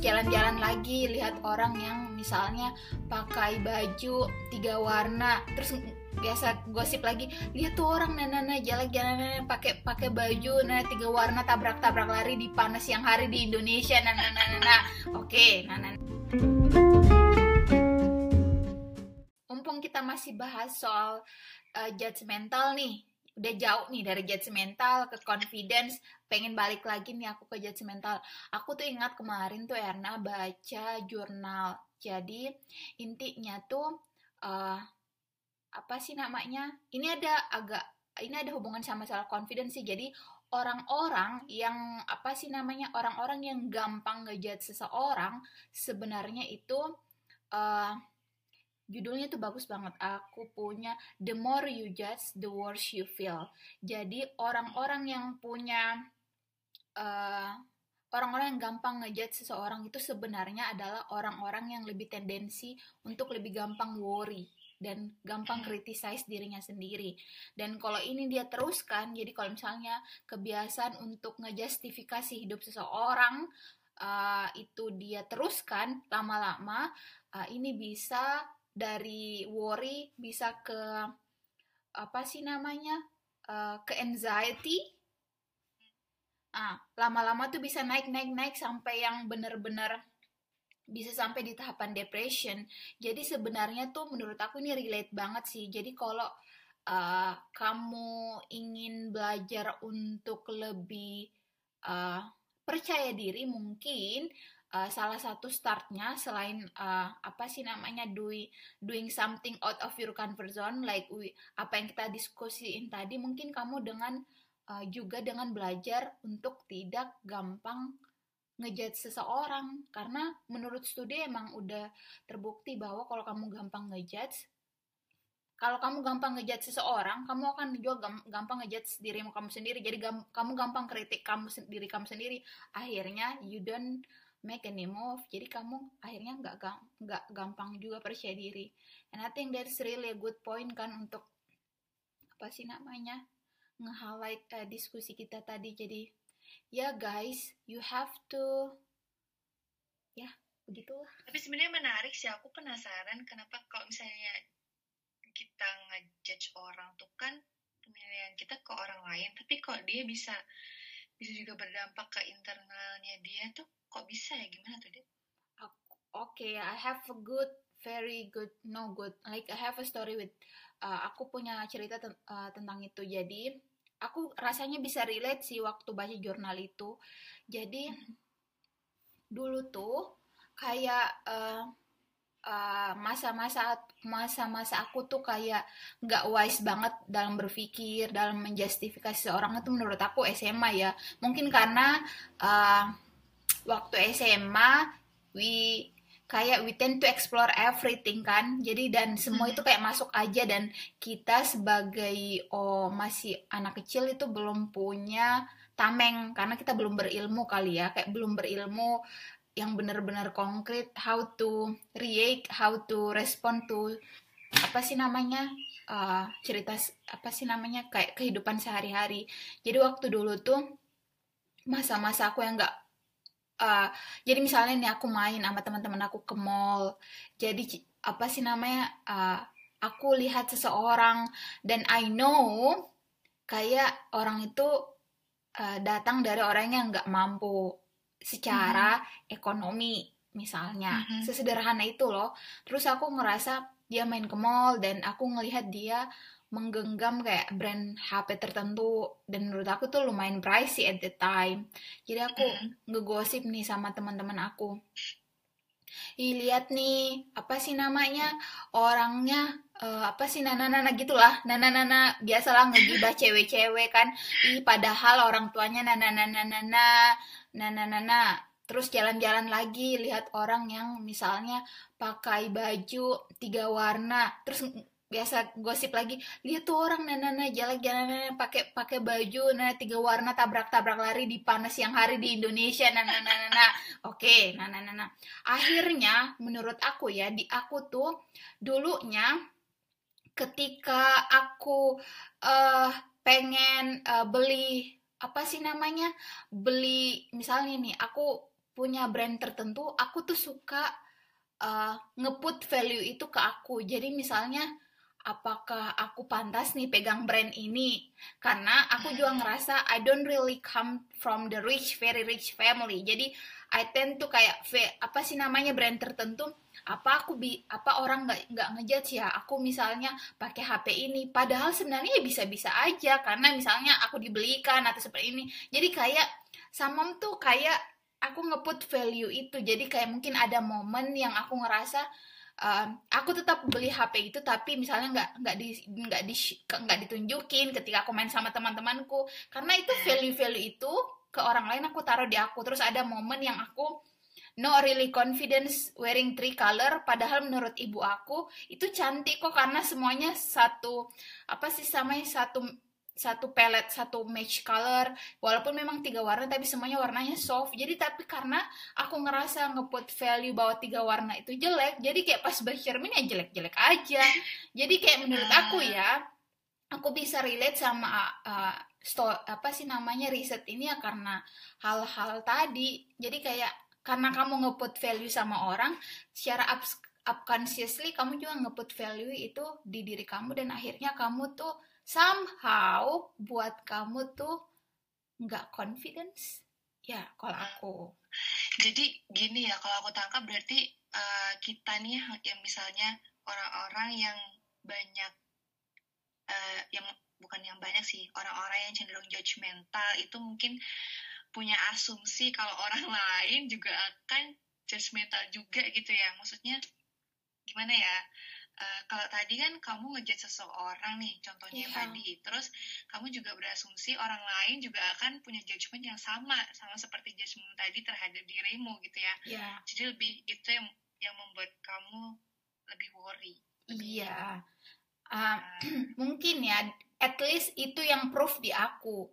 jalan-jalan lagi lihat orang yang misalnya pakai baju tiga warna terus biasa gosip lagi lihat tuh orang nana nana jalan-jalan pakai pakai baju nana tiga warna tabrak-tabrak lari di panas siang hari di Indonesia nana nana nana oke nana mumpung kita masih bahas soal uh, judgmental nih udah jauh nih dari judgmental ke confidence pengen balik lagi nih aku ke judgmental aku tuh ingat kemarin tuh Erna baca jurnal. Jadi intinya tuh uh, apa sih namanya? Ini ada agak ini ada hubungan sama masalah confidence sih. Jadi orang-orang yang apa sih namanya? Orang-orang yang gampang ngejudge seseorang sebenarnya itu uh, judulnya tuh bagus banget. Aku punya The More You Judge, The Worse You Feel. Jadi orang-orang yang punya uh, orang-orang yang gampang ngejudge seseorang itu sebenarnya adalah orang-orang yang lebih tendensi untuk lebih gampang worry dan gampang criticize dirinya sendiri. Dan kalau ini dia teruskan, jadi kalau misalnya kebiasaan untuk ngejustifikasi hidup seseorang uh, itu dia teruskan lama-lama, uh, ini bisa dari worry bisa ke apa sih namanya uh, ke anxiety. Ah lama-lama tuh bisa naik naik naik sampai yang benar-benar bisa sampai di tahapan depression. Jadi sebenarnya tuh menurut aku ini relate banget sih. Jadi kalau uh, kamu ingin belajar untuk lebih uh, percaya diri mungkin uh, salah satu startnya selain uh, apa sih namanya doing doing something out of your comfort zone like we, apa yang kita diskusiin tadi mungkin kamu dengan uh, juga dengan belajar untuk tidak gampang ngejudge seseorang karena menurut studi emang udah terbukti bahwa kalau kamu gampang ngejudge kalau kamu gampang ngejudge seseorang, kamu akan juga gampang ngejudge dirimu kamu sendiri. Jadi kamu gampang kritik kamu diri kamu sendiri. Akhirnya you don't make any move jadi kamu akhirnya nggak nggak gampang juga percaya diri. And I think that's really a good point kan untuk apa sih namanya nge-highlight uh, diskusi kita tadi. Jadi ya yeah, guys you have to ya yeah, begitulah. Tapi sebenarnya menarik sih aku penasaran kenapa kalau misalnya kita ngejudge orang tuh kan penilaian kita ke orang lain tapi kok dia bisa bisa juga berdampak ke internalnya dia tuh kok bisa ya gimana tuh dia? Oke, okay, I have a good, very good, no good. Like I have a story with, uh, aku punya cerita ten uh, tentang itu. Jadi aku rasanya bisa relate sih waktu baca jurnal itu. Jadi hmm. dulu tuh kayak uh, masa-masa uh, masa-masa aku tuh kayak nggak wise banget dalam berpikir dalam menjustifikasi seorang itu menurut aku SMA ya. Mungkin karena uh, waktu SMA we kayak we tend to explore everything kan. Jadi dan semua itu kayak masuk aja dan kita sebagai oh masih anak kecil itu belum punya tameng. Karena kita belum berilmu kali ya. Kayak belum berilmu yang benar-benar konkret how to react how to respond to apa sih namanya uh, cerita apa sih namanya kayak kehidupan sehari-hari. Jadi waktu dulu tuh masa-masa aku yang nggak uh, jadi misalnya nih aku main sama teman-teman aku ke mall jadi apa sih namanya uh, aku lihat seseorang dan I know kayak orang itu uh, datang dari orang yang nggak mampu secara mm-hmm. ekonomi misalnya mm-hmm. sesederhana itu loh terus aku ngerasa dia main ke mall dan aku ngelihat dia menggenggam kayak brand HP tertentu dan menurut aku tuh lumayan pricey at the time jadi aku mm-hmm. ngegosip nih sama teman-teman aku Ih, lihat nih apa sih namanya orangnya uh, apa sih nana nana gitulah nana nana biasalah ngegibah cewek-cewek kan ih padahal orang tuanya nana nana nana nah nah nah nah terus jalan-jalan lagi lihat orang yang misalnya pakai baju tiga warna terus biasa gosip lagi lihat tuh orang nah nah, nah jalan-jalan pakai pakai baju nah tiga warna tabrak-tabrak lari di panas siang hari di Indonesia nah nah nah nah, nah. oke nah nah nah nah akhirnya menurut aku ya di aku tuh dulunya ketika aku uh, pengen uh, beli apa sih namanya beli misalnya nih aku punya brand tertentu aku tuh suka uh, ngeput value itu ke aku. Jadi misalnya apakah aku pantas nih pegang brand ini? Karena aku juga ngerasa I don't really come from the rich very rich family. Jadi I tend to kayak apa sih namanya brand tertentu apa aku bi apa orang nggak nggak ngejudge ya? Aku misalnya pakai HP ini. Padahal sebenarnya ya bisa-bisa aja karena misalnya aku dibelikan atau seperti ini. Jadi kayak sama tuh kayak aku ngeput value itu. Jadi kayak mungkin ada momen yang aku ngerasa uh, aku tetap beli HP itu tapi misalnya nggak nggak di nggak di nggak ditunjukin ketika aku main sama teman-temanku. Karena itu value-value itu ke orang lain aku taruh di aku. Terus ada momen yang aku no really confidence wearing three color padahal menurut ibu aku itu cantik kok karena semuanya satu apa sih samanya satu satu palette satu match color. Walaupun memang tiga warna tapi semuanya warnanya soft. Jadi tapi karena aku ngerasa ngeput value bahwa tiga warna itu jelek jadi kayak pas bercermin ya jelek-jelek aja. Jadi kayak menurut aku ya aku bisa relate sama uh, sto apa sih namanya riset ini ya karena hal-hal tadi. Jadi kayak karena kamu ngeput value sama orang secara subconsciously kamu juga ngeput value itu di diri kamu dan akhirnya kamu tuh somehow buat kamu tuh nggak confidence ya kalau hmm. aku jadi gini ya kalau aku tangkap berarti uh, kita nih yang misalnya orang-orang yang banyak uh, yang bukan yang banyak sih orang-orang yang cenderung judgmental itu mungkin punya asumsi kalau orang lain juga akan judgmental juga gitu ya maksudnya gimana ya Uh, kalau tadi kan kamu ngejat seseorang nih, contohnya yeah. tadi, terus kamu juga berasumsi orang lain juga akan punya judgement yang sama, sama seperti judgement tadi terhadap dirimu gitu ya. Yeah. Jadi lebih itu yang yang membuat kamu lebih worry. Iya, uh, uh, mungkin ya, at least itu yang proof di aku.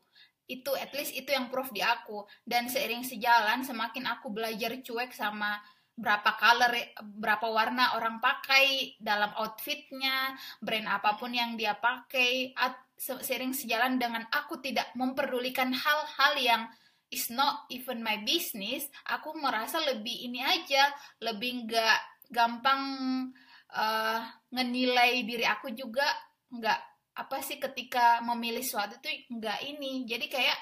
Itu at least itu yang proof di aku. Dan seiring sejalan, semakin aku belajar cuek sama berapa color berapa warna orang pakai dalam outfitnya brand apa pun yang dia pakai sering sejalan dengan aku tidak memperdulikan hal-hal yang is not even my business aku merasa lebih ini aja lebih nggak gampang uh, ngenilai diri aku juga nggak apa sih ketika memilih suatu tuh nggak ini. Jadi kayak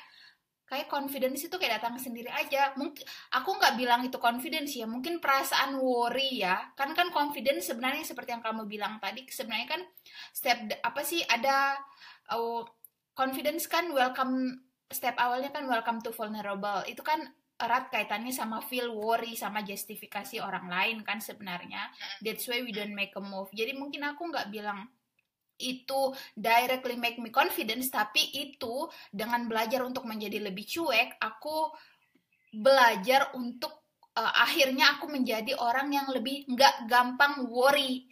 kayak confidence itu kayak datang sendiri aja. Mungkin aku nggak bilang itu confidence ya. Mungkin perasaan worry ya. Kan kan confidence sebenarnya seperti yang kamu bilang tadi sebenarnya kan step apa sih ada oh, confidence kan welcome step awalnya kan welcome to vulnerable. Itu kan erat kaitannya sama feel worry sama justifikasi orang lain kan sebenarnya. That's why we don't make a move. Jadi mungkin aku nggak bilang itu directly make me confidence tapi itu dengan belajar untuk menjadi lebih cuek aku belajar untuk uh, akhirnya aku menjadi orang yang lebih nggak gampang worry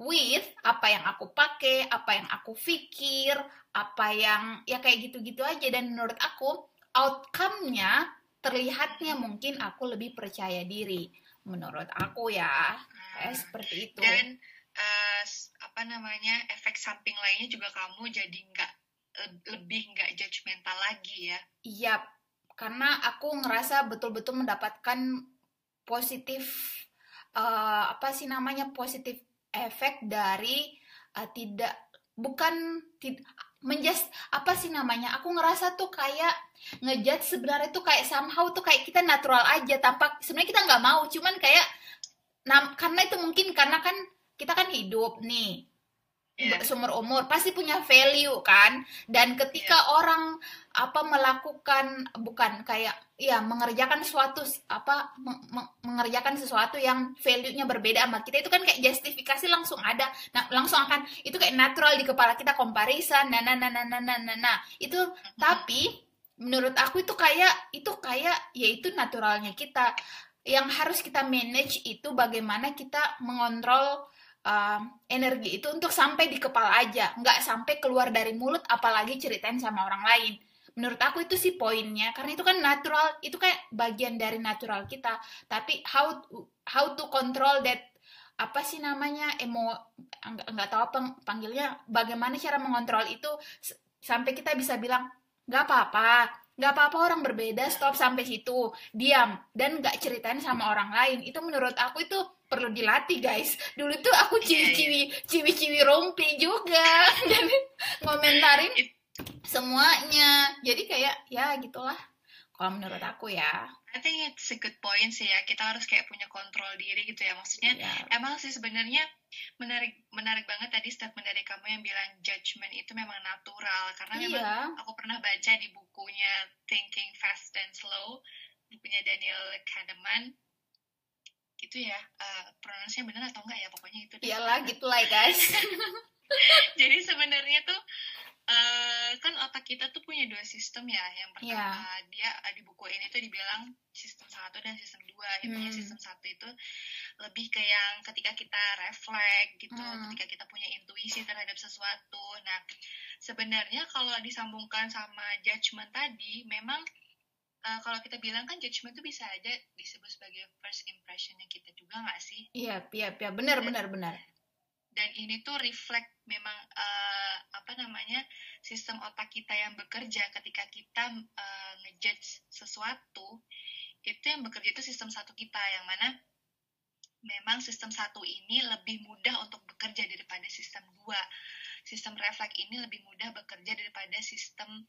with apa yang aku pakai apa yang aku pikir apa yang ya kayak gitu-gitu aja. Dan menurut aku outcome-nya terlihatnya mungkin aku lebih percaya diri menurut aku ya. Kayak seperti itu. Dan uh, apa namanya efek samping lainnya juga kamu jadi nggak lebih nggak judgmental lagi ya? Iya karena aku ngerasa betul-betul mendapatkan positif uh, apa sih namanya positif efek dari uh, tidak bukan tid, menjust apa sih namanya aku ngerasa tuh kayak ngejudge sebenarnya tuh kayak somehow tuh kayak kita natural aja tanpa sebenarnya kita nggak mau cuman kayak karena itu mungkin karena kan kita kan hidup nih yeah. seumur umur pasti punya value kan dan ketika yeah. orang apa melakukan bukan kayak ya mengerjakan suatu apa mengerjakan sesuatu yang value-nya berbeda sama kita itu kan kayak justifikasi langsung ada nah langsung akan itu kayak natural di kepala kita comparison nah nah nah nah nah nah, nah, nah. itu mm-hmm. tapi menurut aku itu kayak itu kayak ya itu naturalnya kita yang harus kita manage itu bagaimana kita mengontrol energi itu untuk sampai di kepala aja, nggak sampai keluar dari mulut, apalagi ceritain sama orang lain. Menurut aku itu sih poinnya, karena itu kan natural, itu kan bagian dari natural kita. Tapi how how to control that apa sih namanya emo nggak tahu apa panggilnya bagaimana cara mengontrol itu sampai kita bisa bilang nggak apa-apa nggak apa-apa orang berbeda stop sampai situ diam dan nggak ceritain sama orang lain itu menurut aku itu perlu dilatih guys. Dulu tuh aku Iya, ciwi-ciwi ciwi-ciwi rompi juga. Dan ngomentarin semuanya. Jadi kayak ya gitulah. Kalau menurut aku ya. I think it's a good point sih ya. Kita harus kayak punya kontrol diri gitu ya. Maksudnya ya emang sih sebenarnya menarik menarik banget tadi statement dari kamu yang bilang judgment itu memang natural. Karena memang iya aku pernah baca di bukunya Thinking Fast and Slow bukunya Daniel Kahneman itu ya uh, pronunciasinya benar atau enggak ya pokoknya itu iyalah gitulah ya guys jadi sebenarnya tuh eh, kan otak kita tuh punya dua sistem ya yang pertama Iya. dia eh, di buku ini tuh dibilang sistem satu dan sistem dua intinya Hmm. sistem satu itu lebih ke yang ketika kita refleks gitu Hmm. ketika kita punya intuisi terhadap sesuatu nah sebenarnya kalau disambungkan sama judgment tadi memang eh, kalau kita bilang kan judgment itu bisa aja disebut sebagai first impressionnya kita juga nggak sih? Iya iya iya. Benar benar benar. dan ini tuh reflect memang eh, apa namanya sistem otak kita yang bekerja. Ketika kita eh, ngejudge sesuatu itu yang bekerja itu sistem satu kita. Yang mana memang sistem satu ini lebih mudah untuk bekerja daripada sistem dua sistem refleks ini lebih mudah bekerja daripada sistem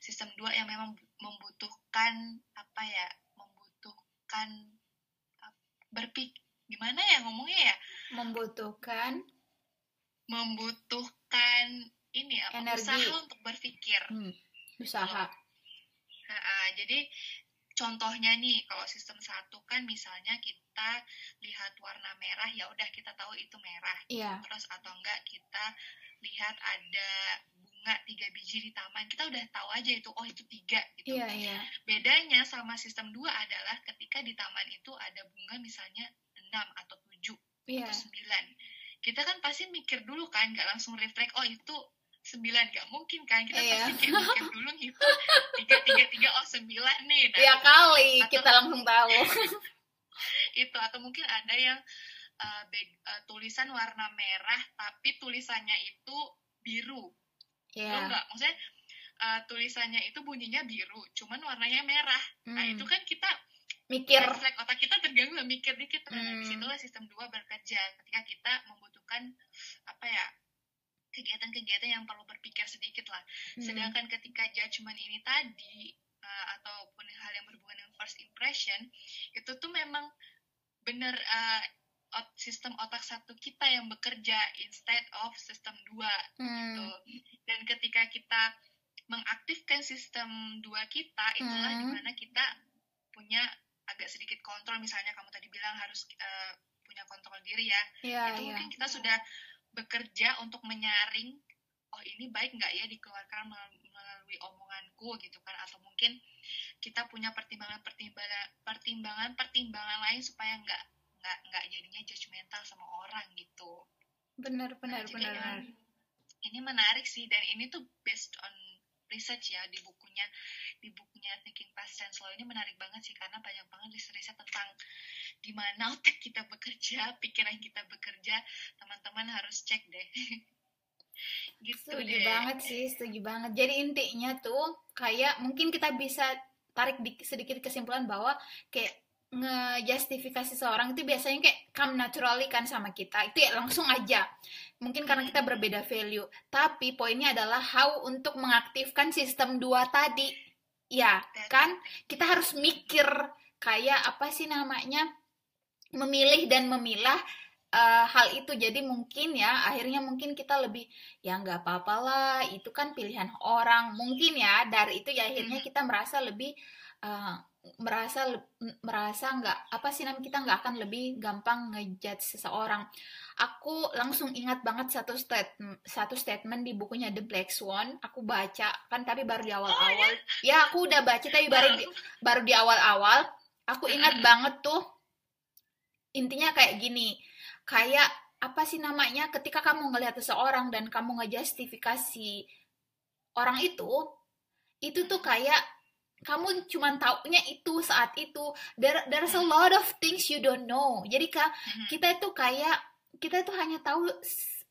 sistem dua yang memang membutuhkan apa ya membutuhkan berpik gimana ya ngomongnya ya membutuhkan membutuhkan ini apa Energi. usaha untuk berpikir. hmm, usaha Ha-ha, jadi contohnya nih kalau sistem satu kan misalnya kita lihat warna merah ya udah kita tahu itu merah. iya Terus atau enggak kita lihat ada bunga tiga biji di taman kita udah tahu aja itu oh itu tiga gitu. iya iya Bedanya sama sistem dua adalah ketika di taman itu ada bunga misalnya enam atau tujuh iya atau sembilan kita kan pasti mikir dulu kan nggak langsung refleks oh itu sembilan. Nggak mungkin kan? Kita Iya. pasti kayak mikir dulu gitu tiga tiga tiga oh sembilan nih. Nah Iya kali Atau- kita langsung tahu. Itu atau mungkin ada yang uh, bag- uh, tulisan warna merah tapi tulisannya itu biru. Tahu Iya nggak? Maksudnya uh, tulisannya itu bunyinya biru cuman warnanya merah. Nah Hmm. itu kan kita mikir. refleks otak kita terganggu mikir dikit. Nah Hmm. di situlah sistem dua bekerja. Ketika kita membutuhkan apa ya kegiatan-kegiatan yang perlu berpikir sedikit lah Hmm. sedangkan ketika judgment ini tadi uh, ataupun hal yang berhubungan dengan first impression itu tuh memang benar uh, ot- sistem otak satu kita yang bekerja instead of sistem dua Hmm. gitu. dan ketika kita mengaktifkan sistem dua kita itulah Hmm. di mana kita punya agak sedikit kontrol misalnya kamu tadi bilang harus uh, punya kontrol diri ya Iya itu iya mungkin kita sudah bekerja untuk menyaring oh ini baik nggak ya dikeluarkan mel- melalui omonganku gitu kan. Atau mungkin kita punya pertimbangan pertimbangan pertimbangan pertimbangan lain supaya nggak nggak nggak jadinya judgmental sama orang gitu. Benar benar Nah, benar ini menarik sih dan ini tuh based on research ya di bukunya di bukunya Thinking Fast and Slow ini menarik banget sih karena banyak banget riset-riset tentang gimana otak kita bekerja, pikiran kita bekerja, teman-teman harus cek deh. gitu setuju deh. banget sih setuju banget jadi intinya tuh kayak mungkin kita bisa tarik di- sedikit kesimpulan bahwa kayak ngejustifikasi seorang itu biasanya kayak come naturally kan sama kita. Itu ya langsung aja. Mungkin karena kita berbeda value. Tapi poinnya adalah how untuk mengaktifkan sistem dua tadi. Ya kan? Kita harus mikir kayak apa sih namanya? Memilih dan memilah eh, hal itu. Jadi mungkin ya akhirnya mungkin kita lebih ya nggak apa-apa lah. Itu kan pilihan orang. Mungkin ya dari itu ya akhirnya Mhm. kita merasa lebih eh, merasa merasa nggak apa sih namanya kita nggak akan lebih gampang ngejudge seseorang. Aku langsung ingat banget satu statement satu statement di bukunya The Black Swan. Aku baca kan tapi baru di awal-awal. ya aku udah baca tapi baru di, baru di awal-awal. Aku ingat banget tuh intinya kayak gini. Kayak apa sih namanya ketika kamu ngelihat seseorang dan kamu ngejustifikasi orang itu itu tuh kayak kamu cuman taunya itu saat itu there there's a lot of things you don't know jadi kak Mhm. kita itu kayak kita itu hanya tahu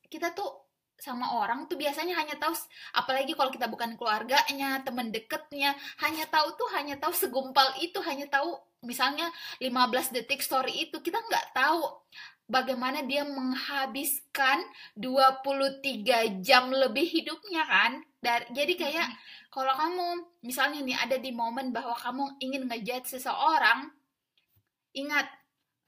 kita tuh sama orang tuh biasanya hanya tahu apalagi kalau kita bukan keluarganya, teman deketnya, hanya tahu tuh hanya tahu segumpal itu, hanya tahu misalnya 15 detik story itu kita nggak tahu bagaimana dia menghabiskan 23 jam lebih hidupnya kan. Dari, jadi kayak kalau kamu misalnya nih ada di momen bahwa kamu ingin ngejudge seseorang, ingat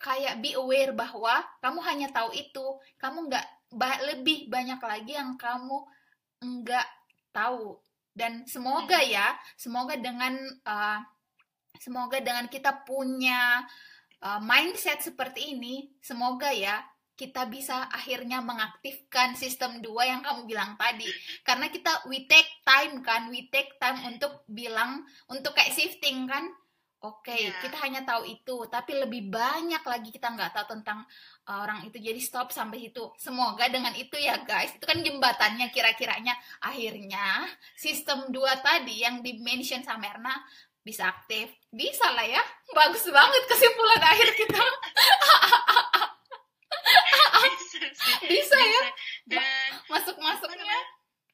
kayak be aware bahwa kamu hanya tahu itu, kamu nggak ba lebih banyak lagi yang kamu enggak tahu dan semoga hmm. ya semoga dengan uh, semoga dengan kita punya uh, mindset seperti ini semoga ya kita bisa akhirnya mengaktifkan sistem dua yang kamu bilang tadi. Karena kita we take time kan we take time untuk bilang untuk kayak shifting kan. Oke okay, iya. yeah. kita hanya tahu itu tapi lebih banyak lagi kita nggak tahu tentang orang itu. Jadi stop sampai situ. Semoga dengan itu ya guys. Itu kan jembatannya kira-kiranya. Akhirnya sistem dua tadi yang di mention sama Erna bisa aktif. Bisa lah ya. Bagus banget kesimpulan akhir kita bisa, ya? Dan masuk masuknya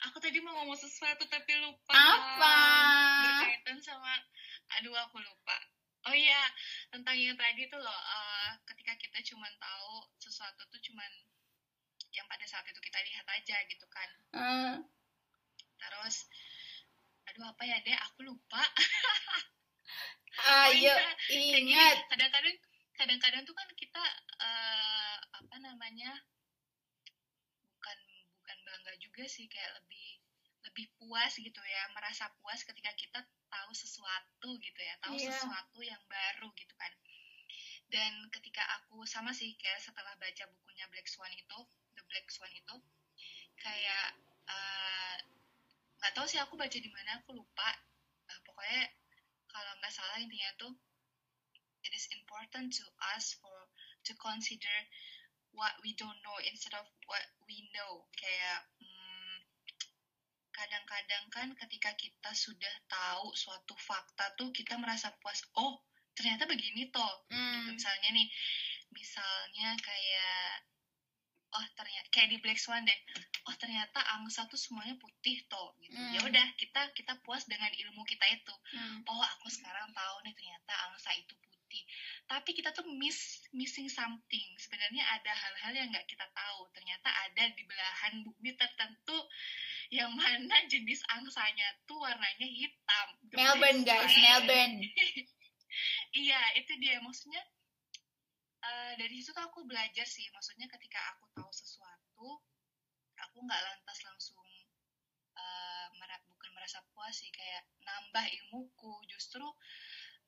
aku tadi mau ngomong sesuatu tapi lupa. Apa? Berkaitan sama aduh aku lupa. Oh iya tentang yang tadi tuh loh uh, ketika kita cuma tahu sesuatu tuh cuma yang pada saat itu kita lihat aja gitu kan. Uh. terus aduh apa ya deh aku lupa. Ayo ingat. Kadang-kadang kadang-kadang tuh kan kita uh, apa namanya juga sih kayak lebih lebih puas gitu ya merasa puas ketika kita tahu sesuatu gitu ya tahu yeah. sesuatu yang baru gitu kan. Dan ketika aku sama sih kayak setelah baca bukunya Black Swan itu The Black Swan itu kayak eh, nggak uh, tahu sih aku baca di mana aku lupa. Uh, pokoknya kalau nggak salah intinya tuh it is important to us for to consider what we don't know instead of what we know. Kayak kadang-kadang kan ketika kita sudah tahu suatu fakta tuh kita merasa puas oh ternyata begini toh gitu. hmm. gitu misalnya nih misalnya kayak oh ternyata kayak di Black Swan deh oh ternyata angsa tuh semuanya putih toh gitu hmm. ya udah kita kita puas dengan ilmu kita itu hmm. oh aku sekarang tahu nih ternyata angsa itu putih tapi kita tuh miss missing something sebenarnya ada hal-hal yang nggak kita tahu ternyata ada di belahan bumi tertentu yang mana jenis angsanya tuh warnanya hitam. Melbourne guys, Melbourne. iya, itu dia maksudnya. Uh, dari situ tuh aku belajar sih, maksudnya ketika aku tahu sesuatu, aku nggak lantas langsung uh, bukan merasa puas sih, kayak nambah ilmuku, justru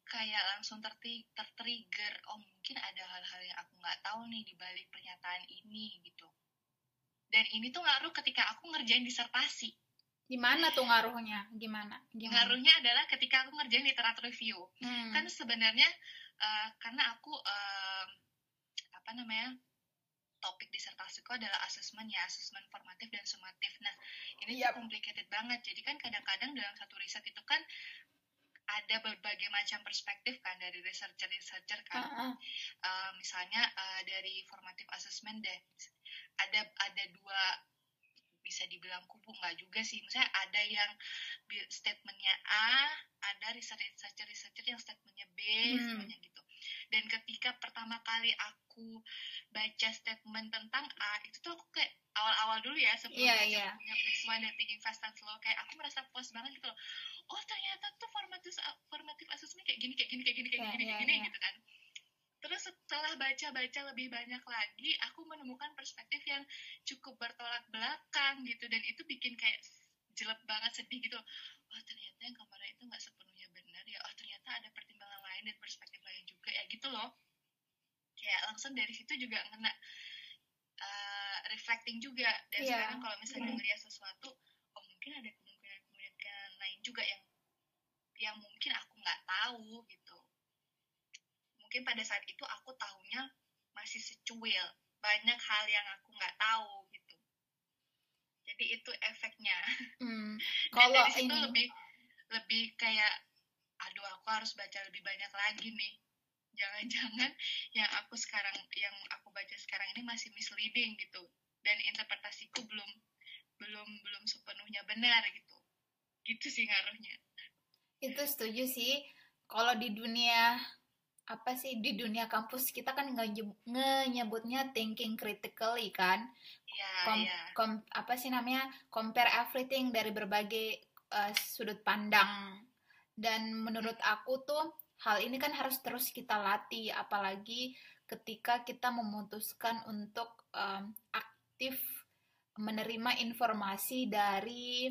kayak langsung tertrigger, oh mungkin ada hal-hal yang aku nggak tahu nih di balik pernyataan ini gitu dan ini tuh ngaruh ketika aku ngerjain disertasi gimana tuh ngaruhnya gimana, gimana? ngaruhnya adalah ketika aku ngerjain literatur review hmm. kan sebenarnya uh, karena aku uh, apa namanya topik disertasiku adalah asesmen ya asesmen formatif dan sumatif nah ini yep. tuh complicated banget jadi kan kadang-kadang dalam satu riset itu kan ada berbagai macam perspektif kan dari researcher-researcher kan. Uh -uh. Uh, misalnya uh, dari formative assessment deh ada ada dua bisa dibilang kubu nggak juga sih misalnya ada yang statementnya A ada researcher researcher yang statementnya B hmm. semuanya gitu dan ketika pertama kali aku baca statement tentang A itu tuh aku kayak awal-awal dulu ya sebelum yeah, baca yeah. punya Flex dan Thinking Fast and Slow kayak aku merasa puas banget gitu loh oh ternyata tuh formatif formatif assessment kayak gini kayak gini kayak gini kayak yeah, gini yeah, kayak gini yeah. gitu kan Terus setelah baca-baca lebih banyak lagi, aku menemukan perspektif yang cukup bertolak belakang gitu dan itu bikin kayak jelek banget sedih gitu. Oh ternyata yang kemarin itu nggak sepenuhnya benar ya. Oh ternyata ada pertimbangan lain dan perspektif lain juga ya gitu loh. Kayak langsung dari situ juga kena uh, reflecting juga. Dan yeah. sekarang kalau misalnya ngeliat sesuatu, oh mungkin ada kemungkinan-kemungkinan lain juga yang yang mungkin aku nggak tahu gitu mungkin pada saat itu aku tahunya masih secuil. Banyak hal yang aku nggak tahu gitu. Jadi itu efeknya. Hmm. kalau dari situ ini... lebih lebih kayak aduh aku harus baca lebih banyak lagi nih. Jangan-jangan yang aku sekarang yang aku baca sekarang ini masih misleading gitu. Dan interpretasiku belum belum belum sepenuhnya benar gitu. Gitu sih ngaruhnya. Itu setuju sih. Kalau di dunia apa sih di dunia kampus kita kan nyebutnya thinking critically kan? Iya, kom, iya. kom, apa sih namanya? Compare everything dari berbagai uh, sudut pandang. Dan menurut aku tuh hal ini kan harus terus kita latih. Apalagi ketika kita memutuskan untuk um, aktif menerima informasi dari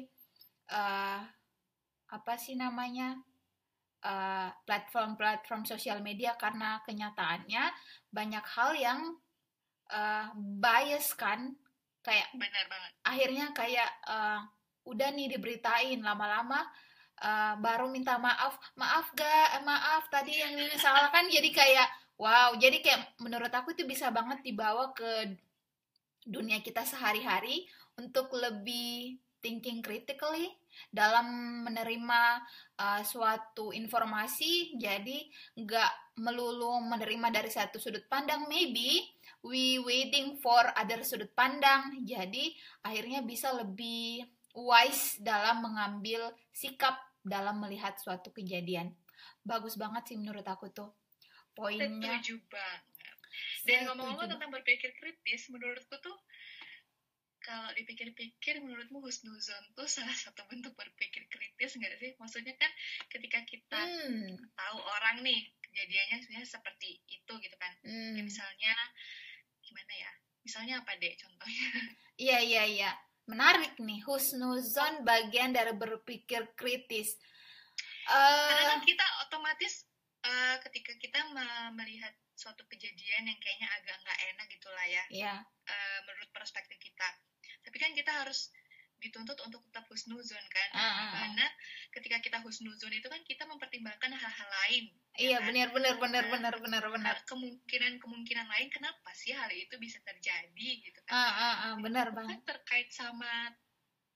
uh, apa sih namanya platform-platform uh, sosial media karena kenyataannya banyak hal yang uh, bias kan. Kayak benar banget. akhirnya kayak uh, udah nih diberitain lama-lama uh, baru minta maaf maaf ga maaf tadi yang ini salah. Kan jadi kayak wow. Jadi kayak menurut aku itu bisa banget dibawa ke dunia kita sehari-hari untuk lebih thinking critically dalam menerima uh, suatu informasi jadi nggak melulu menerima dari satu sudut pandang maybe we waiting for other sudut pandang. Jadi akhirnya bisa lebih wise dalam mengambil sikap dalam melihat suatu kejadian. Bagus banget sih menurut aku tuh poinnya. setuju banget. Dan ngomong-ngomong tentang berpikir kritis menurutku tuh kalau dipikir-pikir menurutmu husnuzon tuh salah satu bentuk berpikir kritis nggak sih? Maksudnya kan ketika kita hmm. tahu orang nih kejadiannya sebenarnya seperti itu gitu kan. Hmm. Ya, misalnya gimana ya? Misalnya apa deh contohnya? Iya iya iya. Menarik nih husnuzon bagian dari berpikir kritis. Uh, Karena kan kita otomatis uh, ketika kita melihat suatu kejadian yang kayaknya agak nggak enak gitulah ya. Iya. Uh, menurut perspektif kita tapi kan kita harus dituntut untuk tetap husnuzon kan. Uh, uh, karena ketika kita husnuzon itu kan kita mempertimbangkan hal-hal lain ya iya kan? benar benar benar nah, benar benar benar kemungkinan kemungkinan lain kenapa sih hal itu bisa terjadi gitu kan? Uh, uh, uh, benar banget. terkait sama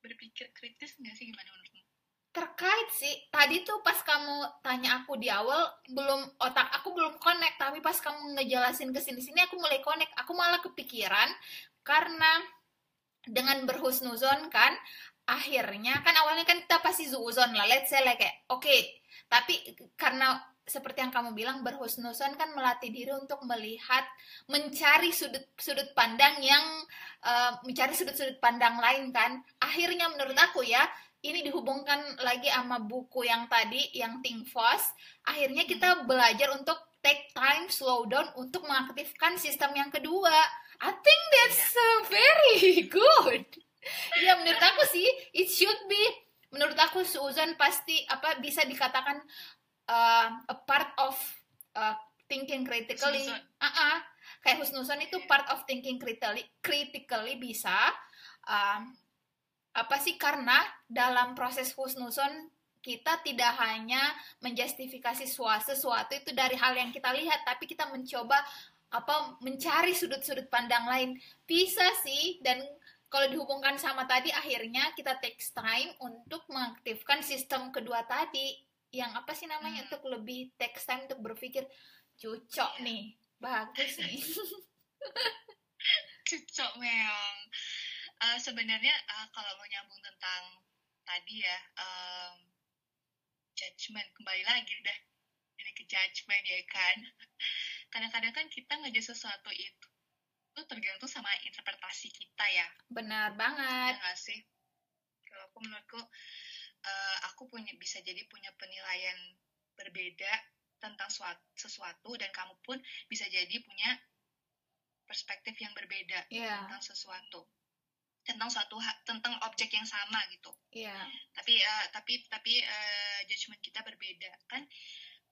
berpikir kritis nggak sih gimana menurutmu? Terkait sih. Tadi tuh pas kamu tanya aku di awal belum otak aku belum connect. Tapi pas kamu ngejelasin ke sini sini aku mulai connect. Aku malah kepikiran karena dengan berhusnuzon kan akhirnya kan awalnya kan kita pasti zuzon lah let's say like oke okay. tapi karena seperti yang kamu bilang berhusnuzon kan melatih diri untuk melihat mencari sudut sudut pandang yang uh, mencari sudut-sudut pandang lain kan. Akhirnya menurut aku ya ini dihubungkan lagi sama buku yang tadi yang think fast. Akhirnya kita belajar untuk take time slow down untuk mengaktifkan sistem yang kedua I think that's uh, very good. ya menurut aku sih it should be menurut aku Susan pasti apa bisa dikatakan uh, a part of uh, thinking critically. Uh -uh. Kayak husnuzon itu part of thinking critically critically bisa uh, apa sih karena dalam proses husnuzon kita tidak hanya menjustifikasi sesuatu itu dari hal yang kita lihat tapi kita mencoba apa mencari sudut-sudut pandang lain. Bisa sih dan kalau dihubungkan sama tadi akhirnya kita takes time untuk mengaktifkan sistem kedua tadi. Yang apa sih namanya hmm. untuk lebih takes time untuk berpikir cocok yeah. nih bagus nih. Cocok memang uh, sebenarnya uh, kalau mau nyambung tentang tadi ya um, judgment kembali lagi udah ini ke judgment ya kan kadang-kadang kan kita ngejudge sesuatu itu itu tergantung sama interpretasi kita ya benar banget ya sih kalau aku menurutku uh, aku punya bisa jadi punya penilaian berbeda tentang suatu, sesuatu dan kamu pun bisa jadi punya perspektif yang berbeda yeah. tentang sesuatu tentang suatu tentang objek yang sama gitu. Iya. Yeah. Tapi uh, tapi tapi uh, judgement kita berbeda kan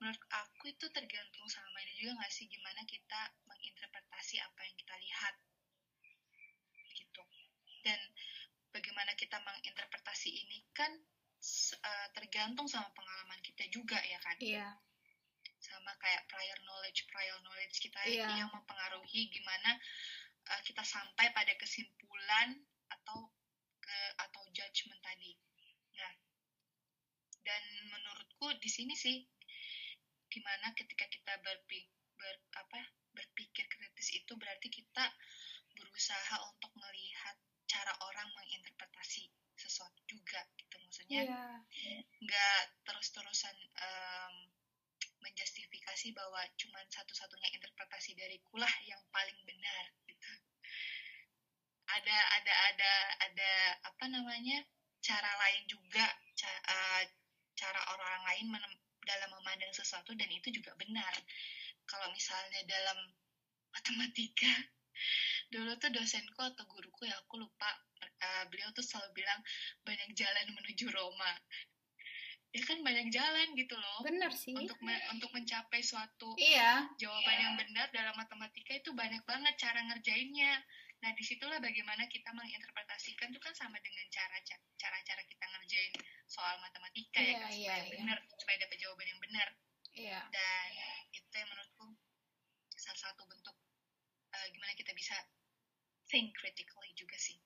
menurut aku itu tergantung sama ini juga nggak sih? Gimana kita menginterpretasi apa yang kita lihat. Gitu. Dan bagaimana kita menginterpretasi ini kan uh, tergantung sama pengalaman kita juga ya kan? Iya. Sama kayak prior knowledge prior knowledge kita iya. yang mempengaruhi gimana uh, kita sampai pada kesimpulan atau ke atau judgement tadi. Nah dan menurutku di sini sih gimana ketika kita berpikir ber, apa berpikir kritis itu berarti kita berusaha untuk melihat cara orang menginterpretasi sesuatu juga gitu maksudnya Iya. nggak terus-terusan em, menjustifikasi bahwa cuman satu-satunya interpretasi dari kulah yang paling benar gitu ada ada ada ada apa namanya cara lain juga ca- eh, cara orang lain menem- dalam memandang sesuatu dan itu juga benar kalau misalnya dalam matematika dulu tuh dosenku atau guruku ya aku lupa eh, beliau tuh selalu bilang banyak jalan menuju Roma ya kan banyak jalan gitu loh Bener sih. untuk me- untuk mencapai suatu Iya. jawaban yang benar dalam matematika itu banyak banget cara ngerjainnya. Nah, di situlah bagaimana kita menginterpretasikan itu kan sama dengan cara cara-cara kita ngerjain soal matematika Iya, ya, kan, supaya iya. benar, supaya dapat jawaban yang benar. Iya. Dan itu yang menurutku salah satu bentuk eh, gimana kita bisa think critically juga sih.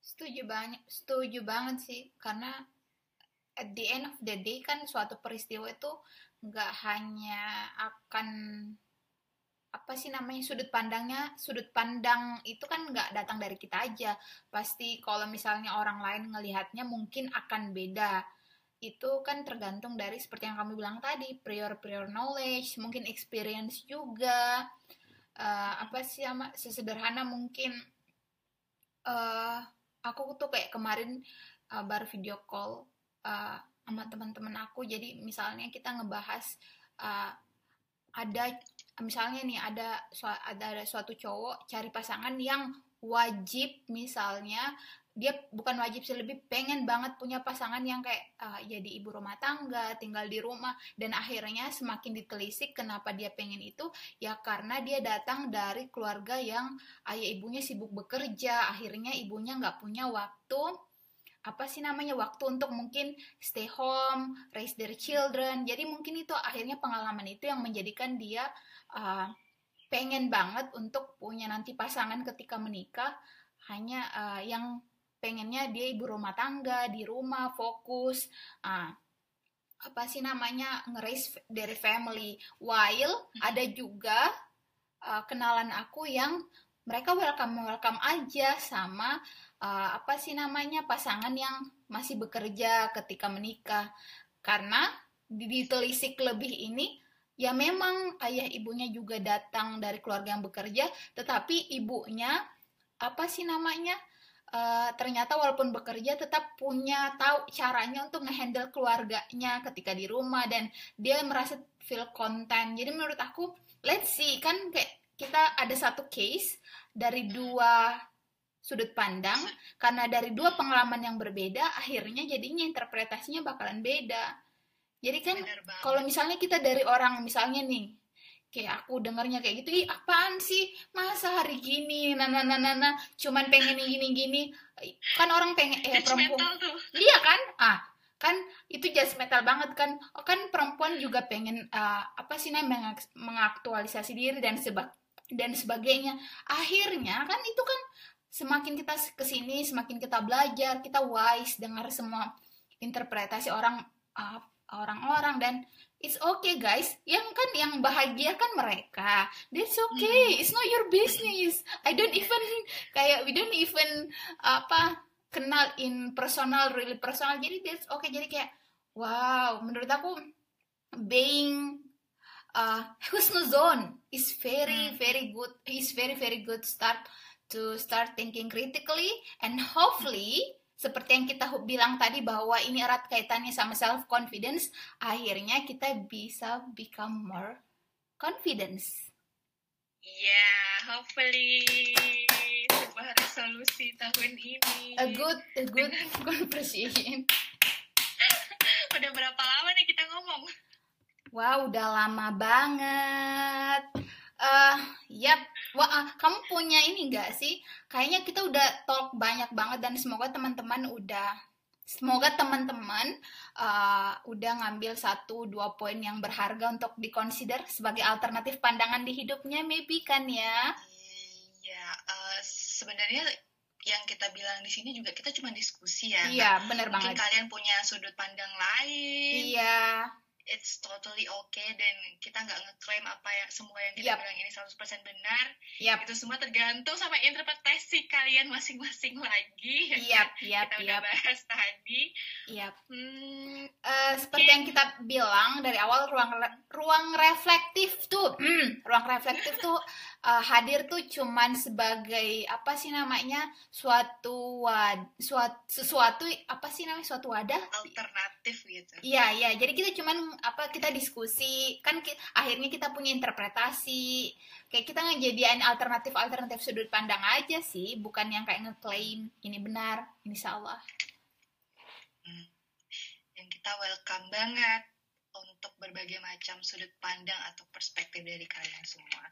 Setuju banget, setuju banget sih karena at the end of the day kan suatu peristiwa itu nggak hanya akan apa sih namanya sudut pandangnya sudut pandang itu kan nggak datang dari kita aja. Pasti kalau misalnya orang lain ngelihatnya mungkin akan beda. Itu kan tergantung dari seperti yang kamu bilang tadi prior prior knowledge mungkin experience juga. Eh, apa sih sama sesederhana mungkin. Eh aku tuh kayak kemarin eh, baru video call eh, sama teman-teman aku. Jadi misalnya kita ngebahas eh, ada misalnya nih ada ada suatu cowok cari pasangan yang wajib misalnya dia bukan wajib sih lebih pengen banget punya pasangan yang kayak eh, jadi ibu rumah tangga tinggal di rumah dan akhirnya semakin ditelisik kenapa dia pengen itu ya karena dia datang dari keluarga yang ayah ibunya sibuk bekerja akhirnya ibunya nggak punya waktu apa sih namanya waktu untuk mungkin stay home raise their children. Jadi mungkin itu akhirnya pengalaman itu yang menjadikan dia uh, pengen banget untuk punya nanti pasangan ketika menikah. Hanya uh, yang pengennya dia ibu rumah tangga di rumah fokus ah apa sih namanya nge-raise dari family. While ada juga uh, kenalan aku yang mereka welcome welcome aja sama uh, apa sih namanya pasangan yang masih bekerja ketika menikah. Karena di- ditelisik lebih ini ya memang ayah ibunya juga datang dari keluarga yang bekerja tetapi ibunya apa sih namanya uh, ternyata walaupun bekerja tetap punya tahu caranya untuk ngehandle keluarganya ketika di rumah dan dia merasa feel content. Jadi menurut aku let's see kan kayak kita ada satu case dari dua sudut pandang. Karena dari dua pengalaman yang berbeda akhirnya jadinya interpretasinya bakalan beda. Jadi kan kalau misalnya kita dari orang misalnya nih kayak aku dengarnya kayak gitu ih apaan sih? Masa hari gini? Nah nah, nah, cuman pengen gini gini. Kan orang pengen eh perempuan. Iya kan? Ah, kan itu judgmental banget kan. Oh, kan perempuan juga pengen ah, apa sih namanya mengak- mengaktualisasi diri dan seba dan sebagainya. Akhirnya kan itu kan semakin kita ke sini semakin kita belajar, kita wise dengar semua interpretasi orang ah, orang-orang dan it's okay guys. Yang kan yang bahagia kan mereka. That's okay. It's not your business. I don't even kayak we don't even apa kenal in personal really personal jadi that's okay jadi kayak wow menurut aku being uh, husnuzon is very Hmm. very good is very very good start to start thinking critically and hopefully seperti yang kita bilang tadi bahwa ini erat kaitannya sama self confidence akhirnya kita bisa become more confidence Ya, hopefully sebuah resolusi tahun ini. a good a good conversation Udah berapa lama nih kita ngomong? Wow, udah lama banget. Eh, yap. Wah, ah, kamu punya ini enggak sih? Kayaknya kita udah talk banyak banget dan semoga teman-teman udah semoga teman-teman eh, udah ngambil satu dua poin yang berharga untuk dikonsider sebagai alternatif pandangan di hidupnya, maybe kan ya? Iya, eh, sebenarnya yang kita bilang di sini juga kita cuma diskusi ya. Iya, Mungkin banget. kalian punya sudut pandang lain. Iya, it's totally okay dan kita nggak ngeklaim apa yang semua yang kita Yap. bilang ini 100% benar Yap, itu semua tergantung sama interpretasi kalian masing-masing lagi kan? yap, kita udah yap, bahas tadi yap. hmm, Eh, seperti yang kita bilang dari awal ruang ruang reflektif tuh, hmm, ruang reflektif tuh eh, hadir tuh cuman sebagai apa sih namanya suatu wad, suatu sesuatu apa sih namanya suatu wadah alternatif gitu Iya, iya. Jadi kita cuman apa kita diskusi, kan ki- akhirnya kita punya interpretasi. Kayak kita ngejadiin alternatif-alternatif sudut pandang aja sih, bukan yang kayak ngeklaim ini benar, ini salah. dan kita welcome banget untuk berbagai macam sudut pandang atau perspektif dari kalian semua.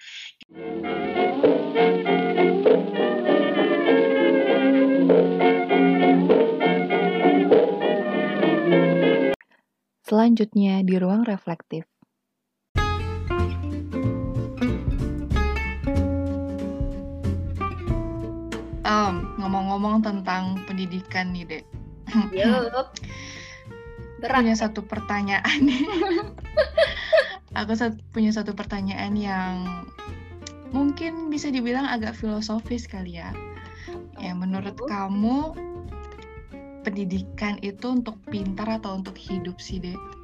Selanjutnya di ruang reflektif. Em, ngomong-ngomong tentang pendidikan nih, Dek. Yup. Berat. punya satu pertanyaan. Aku sat- punya satu pertanyaan yang mungkin bisa dibilang agak filosofis kali ya. Ya, menurut kamu pendidikan itu untuk pintar atau untuk hidup sih, Dek?